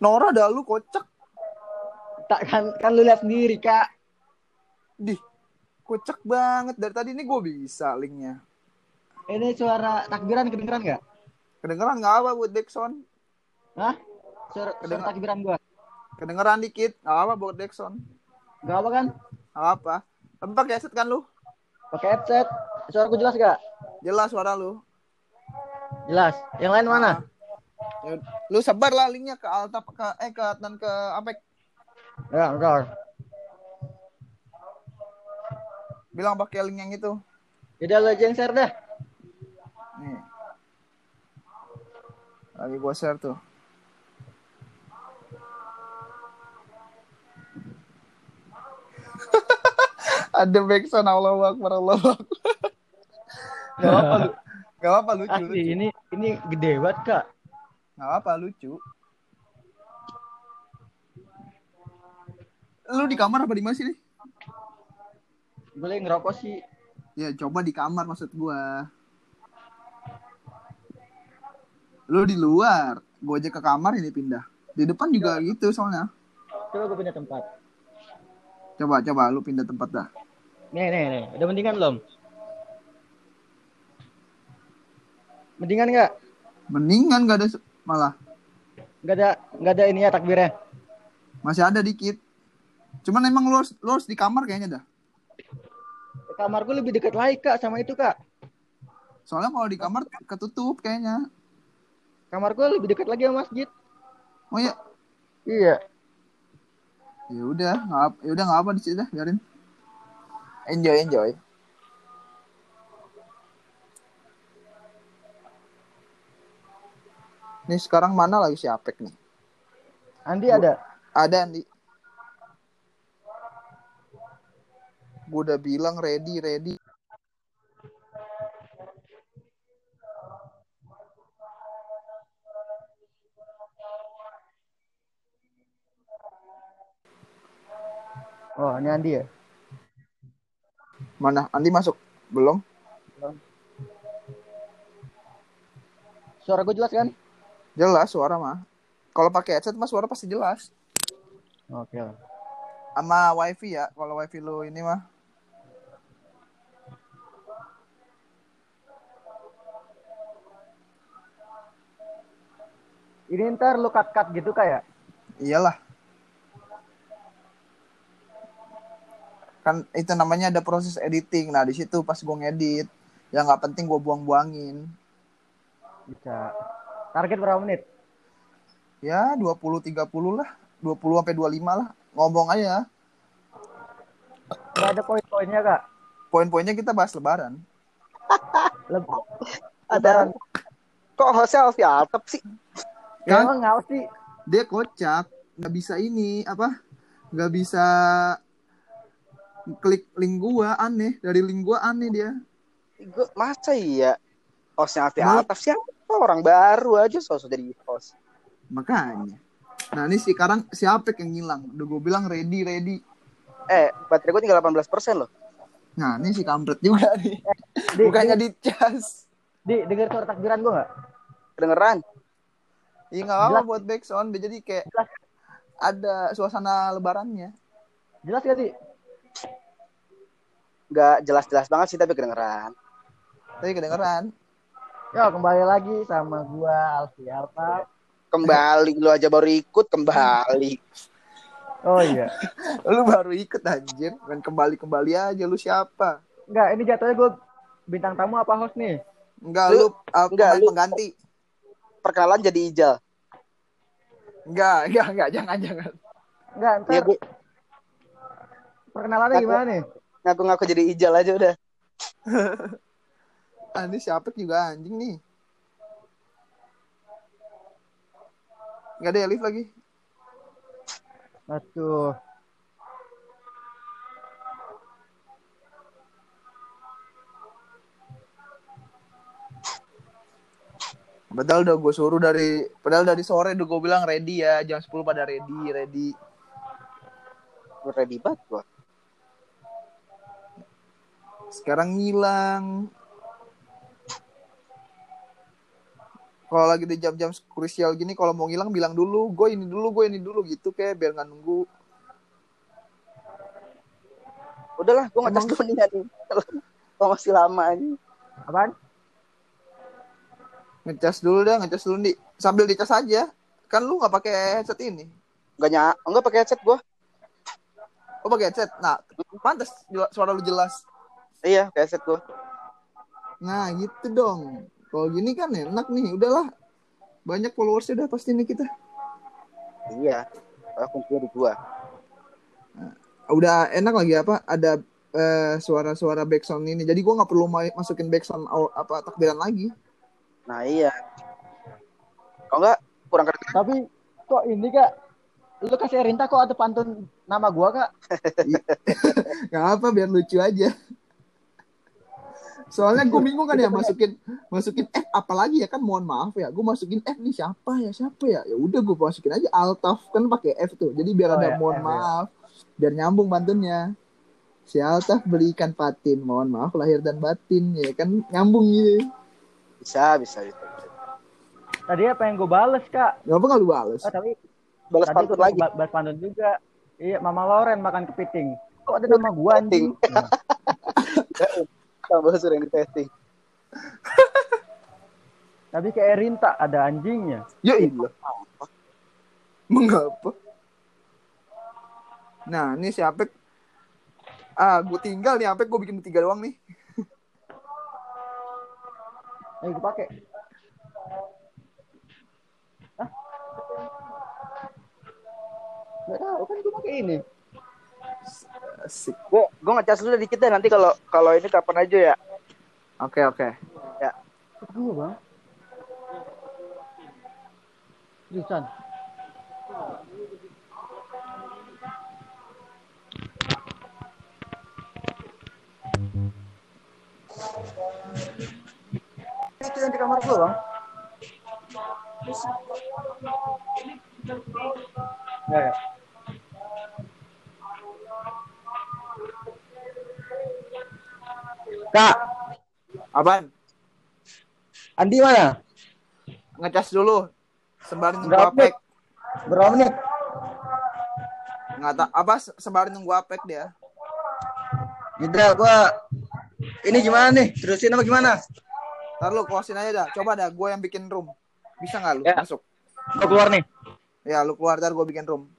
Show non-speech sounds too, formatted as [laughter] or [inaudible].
Nora dah lu kocak. Tak kan kan lu lihat sendiri kak. Di kocak banget dari tadi ini gue bisa linknya. Ini suara takbiran kedengeran nggak? Kedengeran nggak apa buat Dexon? Hah? Suara, suara takbiran gua. Kedengeran dikit. Nggak apa buat Dexon. Gak apa kan? Nggak apa. Tapi pakai headset kan lu? Pakai headset. Suara gua jelas gak? Jelas suara lu. Jelas. Yang lain mana? Ya, lu sebar lah linknya ke Alta ke eh ke dan ke Apek. Ya, entar. Bilang pakai link yang itu. Jadi lo aja yang share dah. Nih. Lagi gua share tuh. [laughs] Ada backsound Allah Akbar Allah Akbar. [laughs] Gak apa lu. Gak apa lucu, Asli lucu. ini ini gede banget kak. Gak apa lucu. Lu di kamar apa di mana sih nih? Gue lagi ngerokok sih. Ya coba di kamar maksud gua. Lu di luar, gua aja ke kamar ini pindah. Di depan juga gitu soalnya. Coba gue pindah tempat. Coba coba lu pindah tempat dah. Nih nih nih. Udah mendingan belum? Mendingan nggak? Mendingan gak ada malah Nggak ada nggak ada ini ya takbirnya. masih ada dikit. Cuman emang lu harus, lu harus di kamar kayaknya dah. Kamar gue lebih dekat lagi kak sama itu kak. Soalnya kalau di kamar ketutup kayaknya. Kamar gue lebih dekat lagi sama masjid. Oh iya, Iya. ya udah, ya udah nggak apa di situ dah, biarin. Enjoy, enjoy. Nih sekarang mana lagi si Apek nih? Andi ada. Ada Andi. Gue udah bilang ready, ready. Oh ini Andi ya. Mana? Andi masuk? Belum? Suara gue jelas kan? Jelas suara mah. Kalau pakai headset mah suara pasti jelas. Oke. Sama wifi ya. Kalau wifi lu ini mah. Ini ntar lu cut cut gitu kayak. Iyalah. Kan itu namanya ada proses editing. Nah di situ pas gue ngedit, yang nggak penting gue buang-buangin. Bisa. Target berapa menit? Ya 20-30 lah. 20 sampai 25 lah. Ngomong aja. Gak ada poin-poinnya kak. Poin-poinnya kita bahas lebaran. [laughs] Leb Ada. Lebaran. Kok hostnya Alfi Altep sih? Kan? Emang nggak sih? Dia kocak. Nggak bisa ini. Apa? Nggak bisa klik link gua aneh. Dari link gua aneh dia. Gue masa iya hostnya Alfi Nah. Altep siapa orang baru aja sosok jadi host. Makanya. Nah ini sekarang si Apek yang ngilang. Udah gue bilang ready, ready. Eh, baterai gue tinggal 18% loh. Nah ini si kampret juga nih. [laughs] Di, Bukannya di, di cas. di, denger suara takbiran gue nggak? Kedengeran? Iya nggak apa buat backsound. Dia Jadi kayak Jelas. ada suasana lebarannya. Jelas gak sih? Gak jelas-jelas banget sih tapi kedengeran. Tapi kedengeran. Yo kembali lagi sama gua Alfi Alfa. Kembali lu aja baru ikut kembali. Oh iya. [laughs] Lu baru ikut anjir. Main kembali-kembali aja. Lu siapa? Enggak, ini jatuhnya gue bintang tamu apa host nih? Enggak, Lu- lu, uh, enggak, lu- pengganti. Perkenalan jadi Ijal. Enggak, enggak, enggak. Jangan, jangan. Enggak, ntar Ya gue perkenalannya Aku- gimana nih? ngaku-ngaku jadi Ijal aja udah. [laughs] Ah, ini siapa juga anjing nih. Enggak ada lift lagi. Aduh. Padahal udah gue suruh dari padahal dari sore udah gue bilang ready ya, jam 10 pada ready, ready. Gue ready banget gua. Sekarang ngilang. Kalau lagi di jam-jam krusial gini kalau mau ngilang bilang dulu gue ini dulu gue ini dulu gitu kayak biar nggak nunggu Udahlah, gue ngecas dulu nih. Kalau [laughs] masih lama aja. Apaan? ngecas dulu dah ngecas dulu nih sambil dicas aja kan lu nggak pakai headset ini Enggak nya, enggak pakai headset gue. oh pakai headset nah pantas suara lu jelas Iya, pakai headset gue. nah gitu dong kalau gini kan enak nih udahlah banyak followersnya udah pasti nih kita Iya. Aku kumpulnya di gua. udah enak lagi apa ada eh, suara-suara backsound ini jadi gua nggak perlu ma- masukin backsound apa takbiran lagi Nah iya. Kalau enggak kurang keren. Tapi kok ini kak? Lu kasih Erinta kok ada pantun nama gua kak? [laughs] nggak apa biar lucu aja soalnya gue bingung kan ya masukin masukin F apalagi ya kan mohon maaf ya gue masukin F nih siapa ya siapa ya ya udah gue masukin aja Altaf kan pakai F tuh jadi biar Oh, ada ya, mohon ya. maaf biar nyambung pantunnya si Altaf beli ikan patin mohon maaf lahir dan batin ya kan nyambung gitu Bisa, bisa, bisa. bisa. Tadi apa yang gue bales kak? Gak apa nggak lu bales Oh, tapi Balas pantun lagi. ba- balas pantun juga. Iya, Mama Loren makan kepiting. Kok ada nama gua anjing? [laughs] Tambah sering di testing. [laughs] Tapi kayak Erinta ada anjingnya. ya ilah mengapa nah ini si Apek ah gue tinggal nih Apek gue bikin tiga doang nih [laughs] Ayo gue pakai. Hah? Gak tahu kan gue pakai ini. Asik. Gue gue ngecas dulu dikit deh nanti kalau kalau ini kapan aja ya. oke oke Gue bang. Seriusan. Itu yang di kamar gue bang. Ya, ya. Kak, apaan Andi mana? ngecas dulu sebarin nunggu Berapa apek Berapa menit? nggak tak apa se- sebarin nunggu apek dia Gila, gua ini gimana nih? Terusin apa gimana? ntar lu closein aja dah coba dah gue yang bikin room bisa nggak lu Ya. masuk Gua keluar nih. ya lu keluar ntar gue bikin room